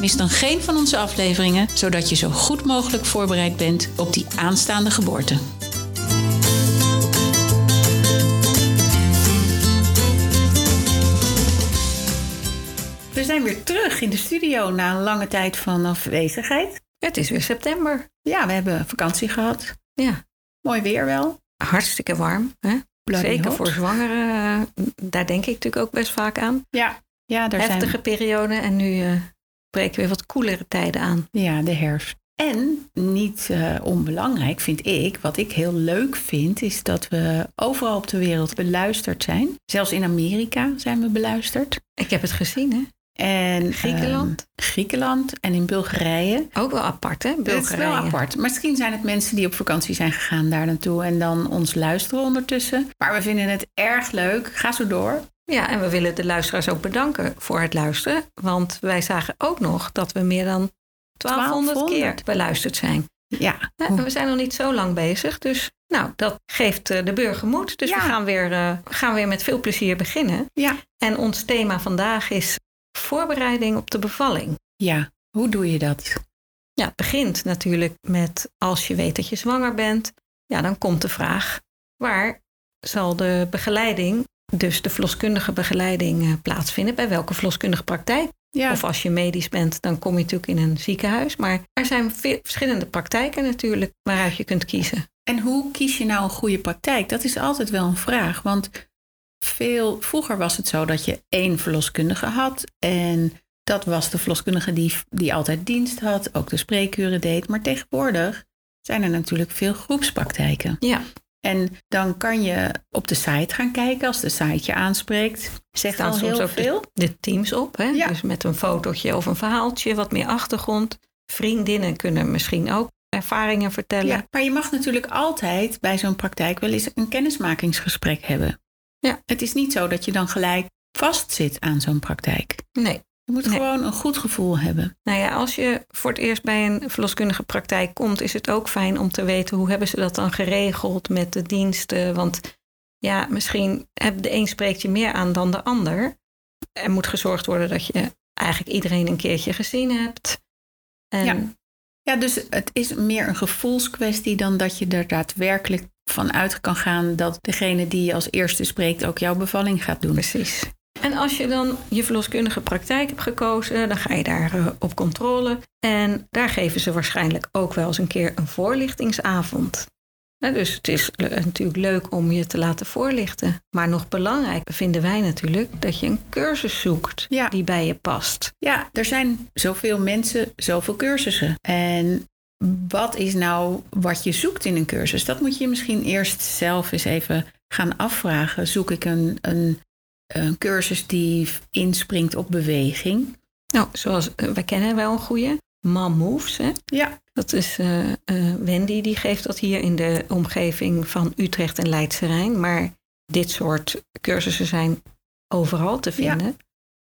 mis dan geen van onze afleveringen, zodat je zo goed mogelijk voorbereid bent op die aanstaande geboorte. We zijn weer terug in de studio na een lange tijd van afwezigheid. Het is weer september. Ja, we hebben vakantie gehad. Ja, Mooi weer wel. hartstikke warm. Hè? Bloody Zeker hot. voor zwangeren, daar denk ik natuurlijk ook best vaak aan. Ja, ja daar Heftige zijn periode en nu eh, breken weer wat koelere tijden aan. Ja, de herfst. En niet eh, onbelangrijk vind ik, wat ik heel leuk vind, is dat we overal op de wereld beluisterd zijn. Zelfs in Amerika zijn we beluisterd. Ik heb het gezien, hè? En Griekenland. ehm, Griekenland en in Bulgarije. Ook wel apart, hè? Het is wel Bulgarije. apart. Misschien zijn het mensen die op vakantie zijn gegaan daar naartoe en dan ons luisteren ondertussen. Maar we vinden het erg leuk. Ga zo door. Ja, en we willen de luisteraars ook bedanken voor het luisteren. Want wij zagen ook nog dat we meer dan 1200, 1200. keer beluisterd zijn. Ja, Ja, en we zijn nog niet zo lang bezig. Dus nou, dat geeft eh, de burger moed. Dus Ja. we gaan weer, eh, gaan weer met veel plezier beginnen. ja, En ons thema vandaag is voorbereiding op de bevalling. ja. Hoe doe je dat? Ja, het begint natuurlijk met als je weet dat je zwanger bent. Ja, dan komt de vraag, waar zal de begeleiding, dus de verloskundige begeleiding, eh, plaatsvinden? Bij welke verloskundige praktijk? Ja, Of als je medisch bent, dan kom je natuurlijk in een ziekenhuis. Maar er zijn veel verschillende praktijken natuurlijk waaruit je kunt kiezen. En hoe kies je nou een goede praktijk? Dat is altijd wel een vraag. Want veel, vroeger was het zo dat je één verloskundige had. En dat was de verloskundige die, die altijd dienst had, ook de spreekuren deed. Maar tegenwoordig zijn er natuurlijk veel groepspraktijken. Ja, En dan kan je op de site gaan kijken als de site je aanspreekt. Zegt staan al soms heel ook veel. de, de teams op. Hè? Ja. Dus met een fotootje of een verhaaltje, wat meer achtergrond. Vriendinnen kunnen misschien ook ervaringen vertellen. Ja, maar je mag natuurlijk altijd bij zo'n praktijk wel eens een kennismakingsgesprek hebben. Ja. Het is niet zo dat je dan gelijk vastzit aan zo'n praktijk. Nee. Je moet Nee. gewoon een goed gevoel hebben. Nou ja, als je voor het eerst bij een verloskundige praktijk komt, is het ook fijn om te weten hoe hebben ze dat dan geregeld met de diensten. Want ja, misschien heb de een spreekt je meer aan dan de ander. Er moet gezorgd worden dat je eigenlijk iedereen een keertje gezien hebt. En Ja. Ja, dus het is meer een gevoelskwestie dan dat je er daadwerkelijk van uit kan gaan dat degene die je als eerste spreekt ook jouw bevalling gaat doen. Precies. En als je dan je verloskundige praktijk hebt gekozen, dan ga je daar eh, op controle. En daar geven ze waarschijnlijk ook wel eens een keer een voorlichtingsavond. Nou, dus het is natuurlijk leuk om je te laten voorlichten. Maar nog belangrijker vinden wij natuurlijk dat je een cursus zoekt Ja. die bij je past. Ja, er zijn zoveel mensen, zoveel cursussen. En wat is nou wat je zoekt in een cursus? Dat moet je misschien eerst zelf eens even gaan afvragen. Zoek ik een, een, een cursus die inspringt op beweging? Nou, zoals eh, wij kennen wel een goede. Mom Moves, hè? Ja, Dat is eh, eh, Wendy, die geeft dat hier in de omgeving van Utrecht en Leidse Rijn. Maar dit soort cursussen zijn overal te Ja. vinden.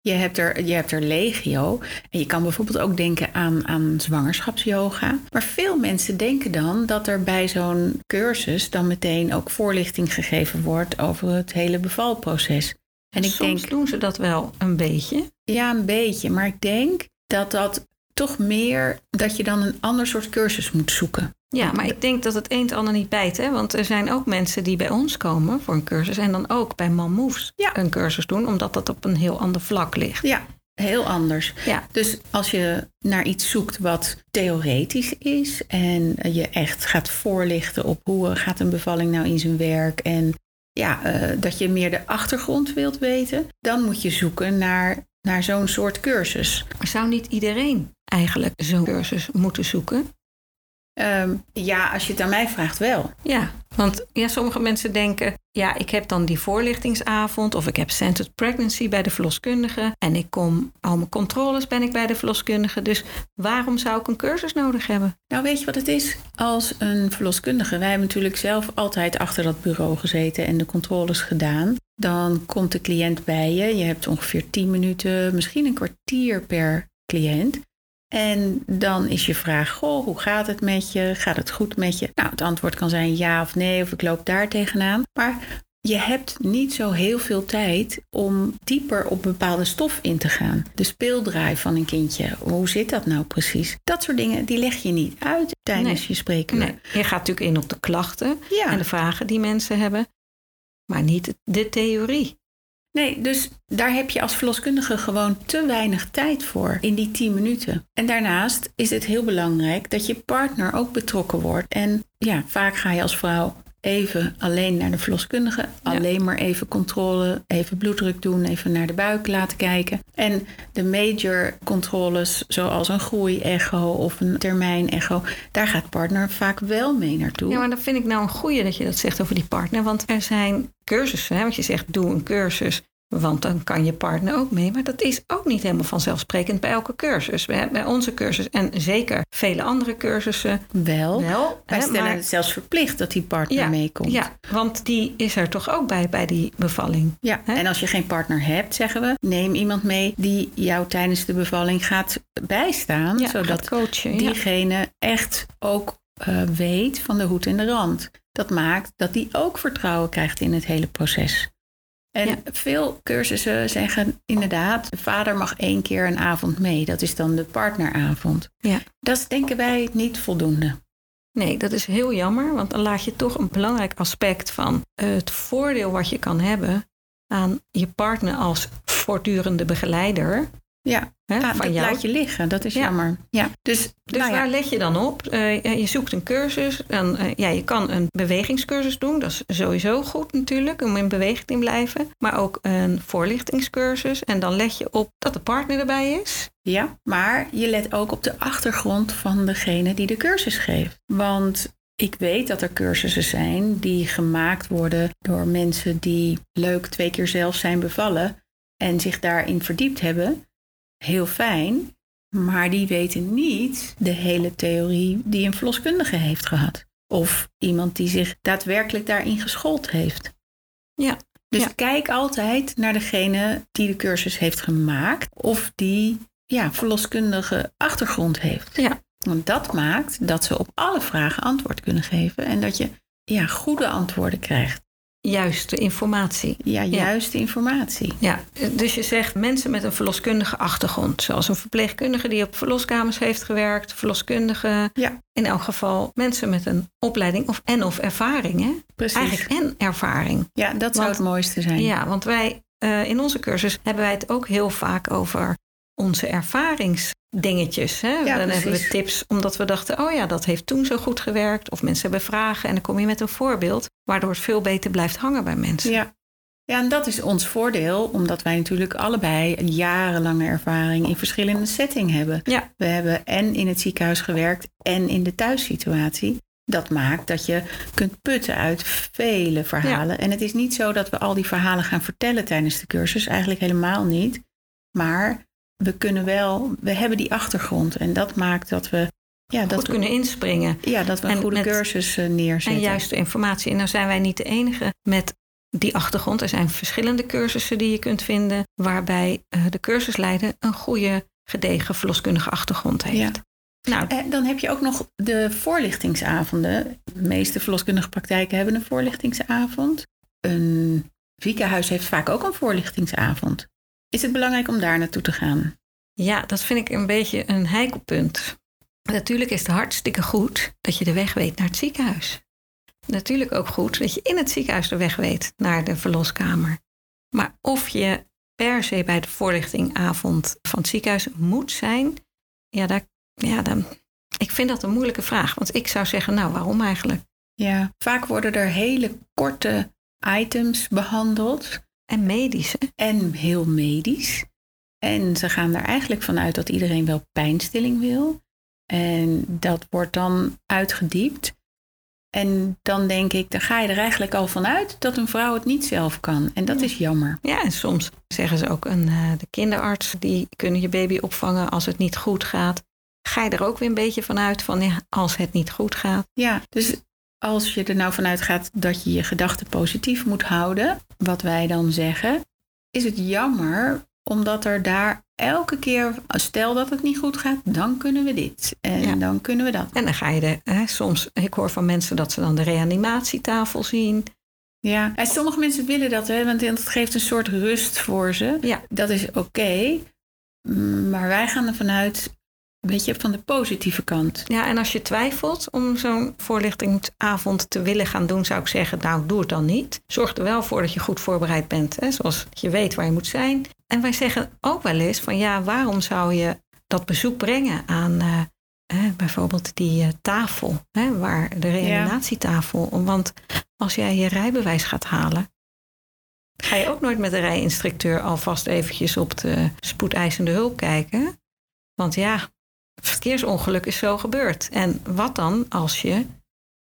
je hebt, er, je hebt er legio. En je kan bijvoorbeeld ook denken aan, aan zwangerschapsyoga. Maar veel mensen denken dan dat er bij zo'n cursus dan meteen ook voorlichting gegeven wordt over het hele bevalproces. En ik Soms denk, doen ze dat wel een beetje. Ja, een beetje. Maar ik denk dat dat toch meer dat je dan een ander soort cursus moet zoeken. Ja, maar ik denk dat het een het ander niet bijt. Hè? Want er zijn ook mensen die bij ons komen voor een cursus... en dan ook bij Moves Ja. een cursus doen... omdat dat op een heel ander vlak ligt. Ja, heel anders. Ja, Dus als je naar iets zoekt wat theoretisch is en je echt gaat voorlichten op hoe gaat een bevalling nou in zijn werk en ja, eh, dat je meer de achtergrond wilt weten, dan moet je zoeken naar, naar zo'n soort cursus. zou niet iedereen eigenlijk zo'n cursus moeten zoeken? Ehm, ja, als je het aan mij vraagt wel. Ja, want ja, sommige mensen denken, ja, ik heb dan die voorlichtingsavond of ik heb centered pregnancy bij de verloskundige en ik kom al mijn controles ben ik bij de verloskundige. Dus waarom zou ik een cursus nodig hebben? Nou, weet je wat het is? Als een verloskundige, wij hebben natuurlijk zelf altijd achter dat bureau gezeten en de controles gedaan. Dan komt de cliënt bij je. Je hebt ongeveer 10 minuten, misschien een kwartier per cliënt. En dan is je vraag: Goh, hoe gaat het met je? Gaat het goed met je? Nou, het antwoord kan zijn ja of nee, of ik loop daar tegenaan. Maar je hebt niet zo heel veel tijd om dieper op bepaalde stof in te gaan. De speeldraai van een kindje, hoe zit dat nou precies? Dat soort dingen, die leg je niet uit tijdens je spreken. Nee, je gaat natuurlijk in op de klachten en de vragen die mensen hebben, maar niet de theorie. Nee, dus daar heb je als verloskundige gewoon te weinig tijd voor in die 10 minuten. En daarnaast is het heel belangrijk dat je partner ook betrokken wordt. En ja, vaak ga je als vrouw even alleen naar de verloskundige. Alleen maar even controle, even bloeddruk doen, even naar de buik laten kijken. En de major controles, zoals een groei-echo of een termijn-echo, daar gaat partner vaak wel mee naartoe. Ja, maar dan vind ik nou een goeie dat je dat zegt over die partner. Want er zijn cursussen, hè, want je zegt doe een cursus. Want dan kan je partner ook mee. Maar dat is ook niet helemaal vanzelfsprekend bij elke cursus. Bij onze cursus en zeker vele andere cursussen. Wel. wel Wij stellen het zelfs verplicht dat die partner meekomt. Ja, want die is er toch ook bij bij die bevalling. Ja, en als je geen partner hebt, zeggen we, neem iemand mee die jou tijdens de bevalling gaat bijstaan. zodat coachen, diegene echt ook uh, weet van de hoed en de rand. Dat maakt dat die ook vertrouwen krijgt in het hele proces. En veel cursussen zeggen inderdaad, de vader mag één keer een avond mee. Dat is dan de partneravond. Ja. Dat is denken wij niet voldoende. Nee, dat is heel jammer, want dan laat je toch een belangrijk aspect van het voordeel wat je kan hebben aan je partner als voortdurende begeleider. Ja, Hè, ah, dat laat je liggen. Dat is jammer. Ja. Dus, dus nou waar leg je dan op? Uh, je zoekt een cursus. En, uh, ja, je kan een bewegingscursus doen. Dat is sowieso goed natuurlijk, om in beweging te blijven. Maar ook een voorlichtingscursus. En dan leg je op dat de partner erbij is. Ja, maar je let ook op de achtergrond van degene die de cursus geeft. Want ik weet dat er cursussen zijn die gemaakt worden door mensen die leuk twee keer zelf zijn bevallen en zich daarin verdiept hebben heel fijn, maar die weten niet de hele theorie die een verloskundige heeft gehad. Of iemand die zich daadwerkelijk daarin geschoold heeft. Ja. Dus kijk altijd naar degene die de cursus heeft gemaakt of die ja, verloskundige achtergrond heeft. Ja. Want dat maakt dat ze op alle vragen antwoord kunnen geven en dat je ja, goede antwoorden krijgt juiste informatie. Ja, juiste informatie. Ja, dus je zegt mensen met een verloskundige achtergrond, zoals een verpleegkundige die op verloskamers heeft gewerkt, verloskundige. Ja. In elk geval mensen met een opleiding of en of ervaring, hè? Precies. Eigenlijk en ervaring. Ja, dat zou het mooiste zijn. Ja, want wij uh, in onze cursus hebben wij het ook heel vaak over onze ervaringsdingetjes. Hè? dan hebben we tips omdat we dachten, oh ja, dat heeft toen zo goed gewerkt. Of mensen hebben vragen en dan kom je met een voorbeeld, waardoor het veel beter blijft hangen bij mensen. Ja. Ja, en dat is ons voordeel, omdat wij natuurlijk allebei een jarenlange ervaring in verschillende settingen hebben. Ja. We hebben en in het ziekenhuis gewerkt en in de thuissituatie. Dat maakt dat je kunt putten uit vele verhalen. En het is niet zo dat we al die verhalen gaan vertellen tijdens de cursus, eigenlijk helemaal niet. Maar we kunnen wel, we hebben die achtergrond. En dat maakt dat we. Ja, dat we, kunnen inspringen. Ja, dat we een goede cursus uh, neerzetten. En juiste informatie. En dan zijn wij niet de enige met die achtergrond. Er zijn verschillende cursussen die je kunt vinden. waarbij uh, de cursusleider een goede, gedegen verloskundige achtergrond heeft. Ja. Nou, en dan heb je ook nog de voorlichtingsavonden. De meeste verloskundige praktijken hebben een voorlichtingsavond. Een ziekenhuis heeft vaak ook een voorlichtingsavond. Is het belangrijk om daar naartoe te gaan? Ja, dat vind ik een beetje een heikelpunt. Natuurlijk is het hartstikke goed dat je de weg weet naar het ziekenhuis. Natuurlijk ook goed dat je in het ziekenhuis de weg weet naar de verloskamer. Maar of je per se bij de voorlichtingavond van het ziekenhuis moet zijn, ja, daar, ja dan, ik vind dat een moeilijke vraag. Want ik zou zeggen, nou, waarom eigenlijk? Ja, vaak worden er hele korte items behandeld. En medisch. En heel medisch. En ze gaan er eigenlijk vanuit dat iedereen wel pijnstilling wil. En dat wordt dan uitgediept. En dan denk ik, dan ga je er eigenlijk al van uit dat een vrouw het niet zelf kan. En dat is jammer. Ja, en soms zeggen ze ook, een, uh, de kinderarts, die kunnen je baby opvangen als het niet goed gaat. Ga je er ook weer een beetje vanuit van, ja, als het niet goed gaat. Ja, dus als je er nou vanuit gaat dat je je gedachten positief moet houden, wat wij dan zeggen, is het jammer omdat er daar elke keer, stel dat het niet goed gaat, dan kunnen we dit. En dan kunnen we dat. En dan ga je de, hè, soms, ik hoor van mensen dat ze dan de reanimatietafel zien. Ja, en sommige mensen willen dat, hè, want het geeft een soort rust voor ze. Ja. Dat is oké. Maar wij gaan ervan uit, weet je, van de positieve kant. Ja, en als je twijfelt om zo'n voorlichtingsavond te willen gaan doen, zou ik zeggen, nou, doe het dan niet. Zorg er wel voor dat je goed voorbereid bent, hè, zoals je weet waar je moet zijn. En wij zeggen ook wel eens van, ja, waarom zou je dat bezoek brengen aan uh, bijvoorbeeld die uh, tafel, hè, waar de reanimatietafel. Want als jij je rijbewijs gaat halen, ga je ook nooit met de rijinstructeur alvast eventjes op de spoedeisende hulp kijken. Want ja, verkeersongeluk is zo gebeurd. En wat dan als je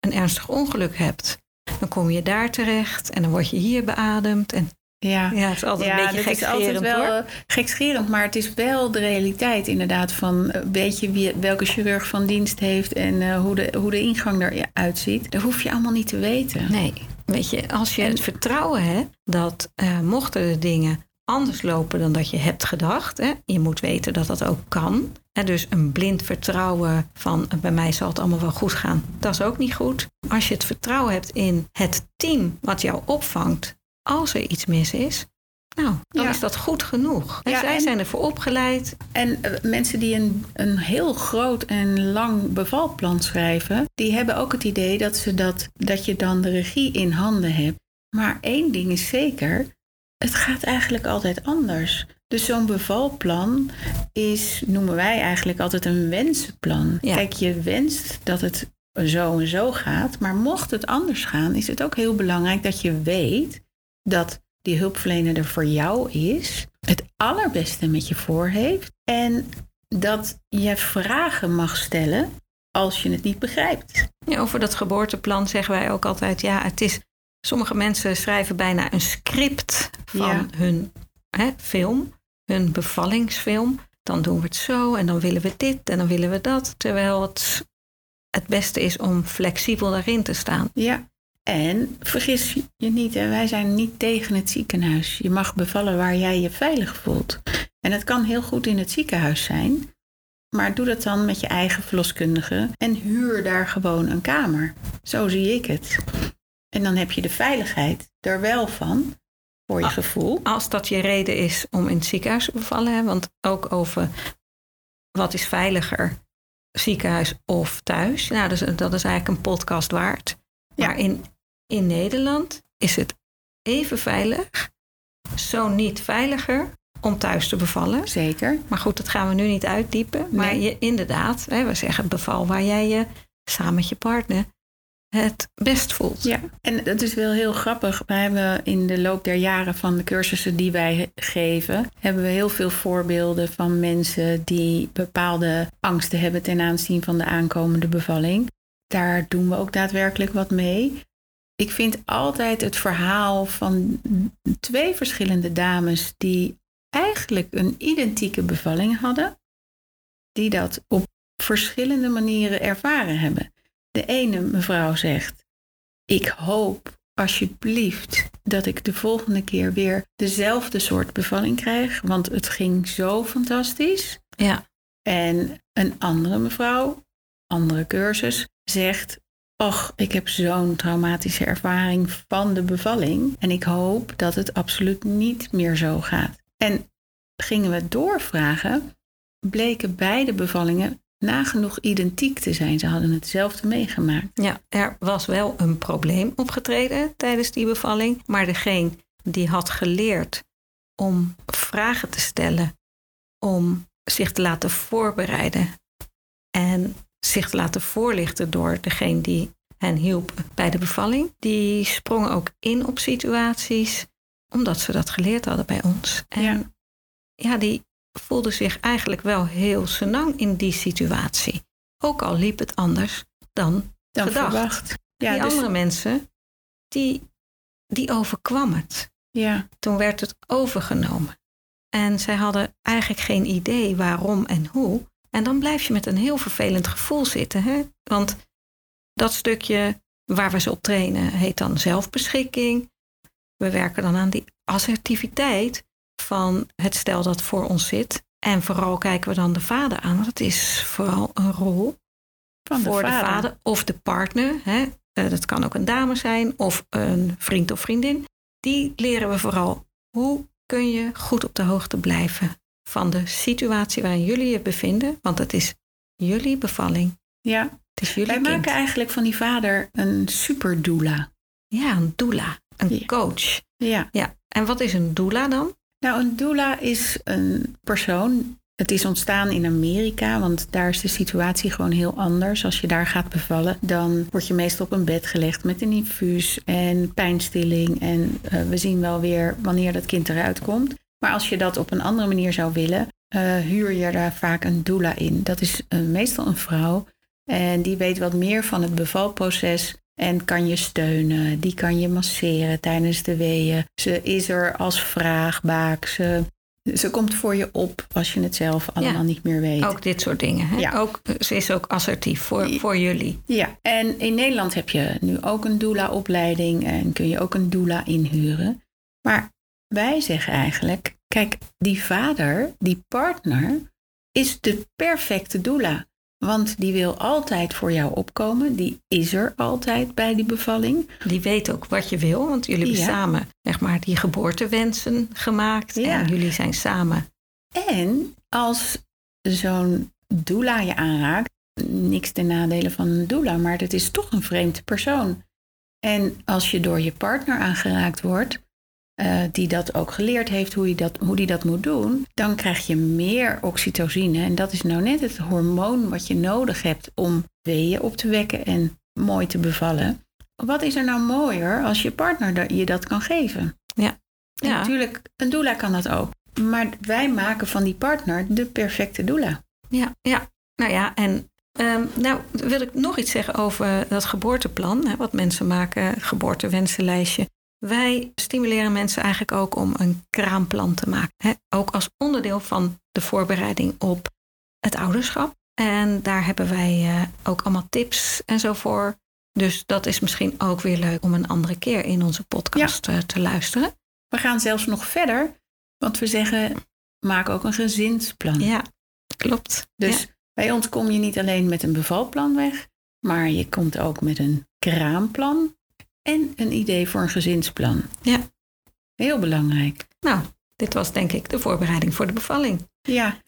een ernstig ongeluk hebt? Dan kom je daar terecht en dan word je hier beademd. En ja. ja, het is altijd een beetje gekscherend wel hoor. Eh, gekscherend, maar het is wel de realiteit inderdaad van eh, weet je wie, welke chirurg van dienst heeft en uh, hoe, de, hoe de ingang eruit ziet. Dat hoef je allemaal niet te weten. Nee, weet je, als je het vertrouwen hebt dat uh, mochten de dingen anders lopen dan dat je hebt gedacht. Hè? Je moet weten dat dat ook kan. En dus een blind vertrouwen van bij mij zal het allemaal wel goed gaan. Dat is ook niet goed. Als je het vertrouwen hebt in het team wat jou opvangt als er iets mis is. Nou, dan is dat goed genoeg. En zij zijn ervoor opgeleid. En uh, mensen die een, een heel groot en lang bevalplan schrijven, die hebben ook het idee dat, ze dat, dat je dan de regie in handen hebt. Maar één ding is zeker, het gaat eigenlijk altijd anders. Dus zo'n bevalplan is, noemen wij eigenlijk altijd een wensenplan. Kijk, je wenst dat het zo en zo gaat, maar mocht het anders gaan, is het ook heel belangrijk dat je weet dat die hulpverlener er voor jou is, het allerbeste met je voor heeft en dat je vragen mag stellen als je het niet begrijpt. Ja, over dat geboorteplan zeggen wij ook altijd, ja, het is Sommige mensen schrijven bijna een script van hun hè, film, hun bevallingsfilm. Dan doen we het zo en dan willen we dit en dan willen we dat. Terwijl het het beste is om flexibel daarin te staan. Ja, en vergis je niet, wij zijn niet tegen het ziekenhuis. Je mag bevallen waar jij je veilig voelt. En het kan heel goed in het ziekenhuis zijn. Maar doe dat dan met je eigen verloskundige en huur daar gewoon een kamer. Zo zie ik het. En dan heb je de veiligheid er wel van, voor je ah, gevoel. Als dat je reden is om in het ziekenhuis te bevallen, hè? want ook over wat is veiliger, ziekenhuis of thuis. Nou, dat is, dat is eigenlijk een podcast waard. Maar in, in Nederland is het even veilig, zo niet veiliger om thuis te bevallen. Zeker. Maar goed, dat gaan we nu niet uitdiepen. Maar je, inderdaad, hè, we zeggen beval waar jij je samen met je partner het best voelt. Ja, en dat is wel heel grappig. We hebben in de loop der jaren van de cursussen die wij geven, hebben we heel veel voorbeelden van mensen die bepaalde angsten hebben ten aanzien van de aankomende bevalling. Daar doen we ook daadwerkelijk wat mee. Ik vind altijd het verhaal van twee verschillende dames die eigenlijk een identieke bevalling hadden, die dat op verschillende manieren ervaren hebben. De ene mevrouw zegt: Ik hoop alsjeblieft dat ik de volgende keer weer dezelfde soort bevalling krijg, want het ging zo fantastisch. Ja. En een andere mevrouw, andere cursus, zegt: Och, ik heb zo'n traumatische ervaring van de bevalling en ik hoop dat het absoluut niet meer zo gaat. En gingen we doorvragen, bleken beide bevallingen nagenoeg identiek te zijn. Ze hadden hetzelfde meegemaakt. Ja, er was wel een probleem opgetreden tijdens die bevalling. Maar degene die had geleerd om vragen te stellen, om zich te laten voorbereiden en zich te laten voorlichten door degene die hen hielp bij de bevalling, die sprongen ook in op situaties omdat ze dat geleerd hadden bij ons. En ja, ja die voelde zich eigenlijk wel heel senang in die situatie. Ook al liep het anders dan, Dan gedacht. verwacht. Ja, die dus- andere mensen, die, die overkwam het. ja, Toen werd het overgenomen. En zij hadden eigenlijk geen idee waarom en hoe. En dan blijf je met een heel vervelend gevoel zitten. Hè? Want dat stukje waar we ze op trainen heet dan zelfbeschikking. We werken dan aan die assertiviteit van het stel dat voor ons zit. En vooral kijken we dan de vader aan. Want het is vooral een rol van voor de de vader. of de partner. Hè? Eh, dat kan ook een dame zijn of een vriend of vriendin. Die leren we vooral hoe kun je goed op de hoogte blijven van de situatie waarin jullie je bevinden. Want het is jullie bevalling. Ja, Het is jullie wij kind. maken eigenlijk van die vader een super doula. Ja, een doula, een Ja. coach. Ja. Ja, en wat is een doula dan? Nou, een doula is een persoon. Het is ontstaan in Amerika, want daar is de situatie gewoon heel anders. Als je daar gaat bevallen, dan word je meestal op een bed gelegd met een infuus en pijnstilling. En eh, we zien wel weer wanneer dat kind eruit komt. Maar als je dat op een andere manier zou willen, eh, huur je daar vaak een doula in. Dat is eh, meestal een vrouw en die weet wat meer van het bevalproces en kan je steunen. Die kan je masseren tijdens de weeën. Ze is er als vraagbaak. Ze, ze komt voor je op als je het zelf allemaal niet meer weet. Ook dit soort dingen. Hè? Ja. Ook, eh, ze is ook assertief voor, voor jullie. Ja, en in Nederland heb je nu ook een doula-opleiding en kun je ook een doula inhuren. Maar wij zeggen eigenlijk, kijk, die vader, die partner, is de perfecte doula. Want die wil altijd voor jou opkomen. Die is er altijd bij die bevalling. Die weet ook wat je wil, want jullie hebben Ja. samen zeg maar, die geboortewensen gemaakt. Ja. En jullie zijn samen. En als zo'n doula je aanraakt, niks ten nadele van een doula, maar dat is toch een vreemde persoon. En als je door je partner aangeraakt wordt, eh, die dat ook geleerd heeft hoe, je dat, hoe die dat moet doen, dan krijg je meer oxytocine. En dat is nou net het hormoon wat je nodig hebt om weeën op te wekken en mooi te bevallen. Wat is er nou mooier als je partner je dat kan geven? Ja. En natuurlijk, een doula kan dat ook. Maar wij maken van die partner de perfecte doula. Ja, ja. nou ja, en ehm, nou wil ik nog iets zeggen over dat geboorteplan. Hè, wat mensen maken, geboortewensenlijstje. Wij stimuleren mensen eigenlijk ook om een kraamplan te maken. Hè, ook als onderdeel van de voorbereiding op het ouderschap. En daar hebben wij eh, ook allemaal tips en zo voor. Dus dat is misschien ook weer leuk om een andere keer in onze podcast eh, te luisteren. We gaan zelfs nog verder, want we zeggen: maak ook een gezinsplan. Ja, klopt. Dus Ja. bij ons kom je niet alleen met een bevalplan weg, maar je komt ook met een kraamplan en een idee voor een gezinsplan. Ja. Heel belangrijk. Nou, dit was denk ik de voorbereiding voor de bevalling. Ja.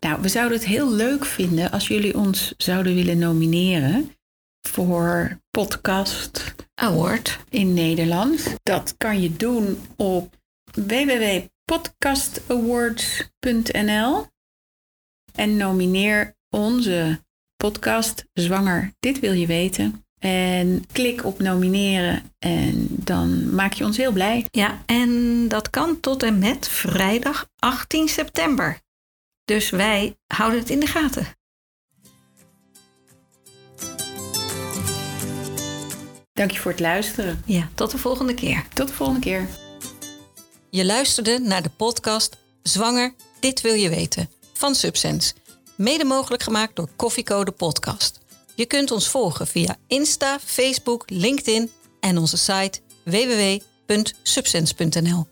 Nou, we zouden het heel leuk vinden als jullie ons zouden willen nomineren voor podcast Award. in Nederland. Dat kan je doen op www.podcastawards.nl en nomineer onze podcast Zwanger. Dit wil je weten. En klik op nomineren en dan maak je ons heel blij. Ja, en dat kan tot en met vrijdag 18 september. Dus wij houden het in de gaten. Dank je voor het luisteren. Ja, tot de volgende keer. Tot de volgende keer. Je luisterde naar de podcast Zwanger, dit wil je weten van Subsense. Mede mogelijk gemaakt door Koffiecode Podcast. Je kunt ons volgen via Insta, Facebook, LinkedIn en onze site www.subsense.nl.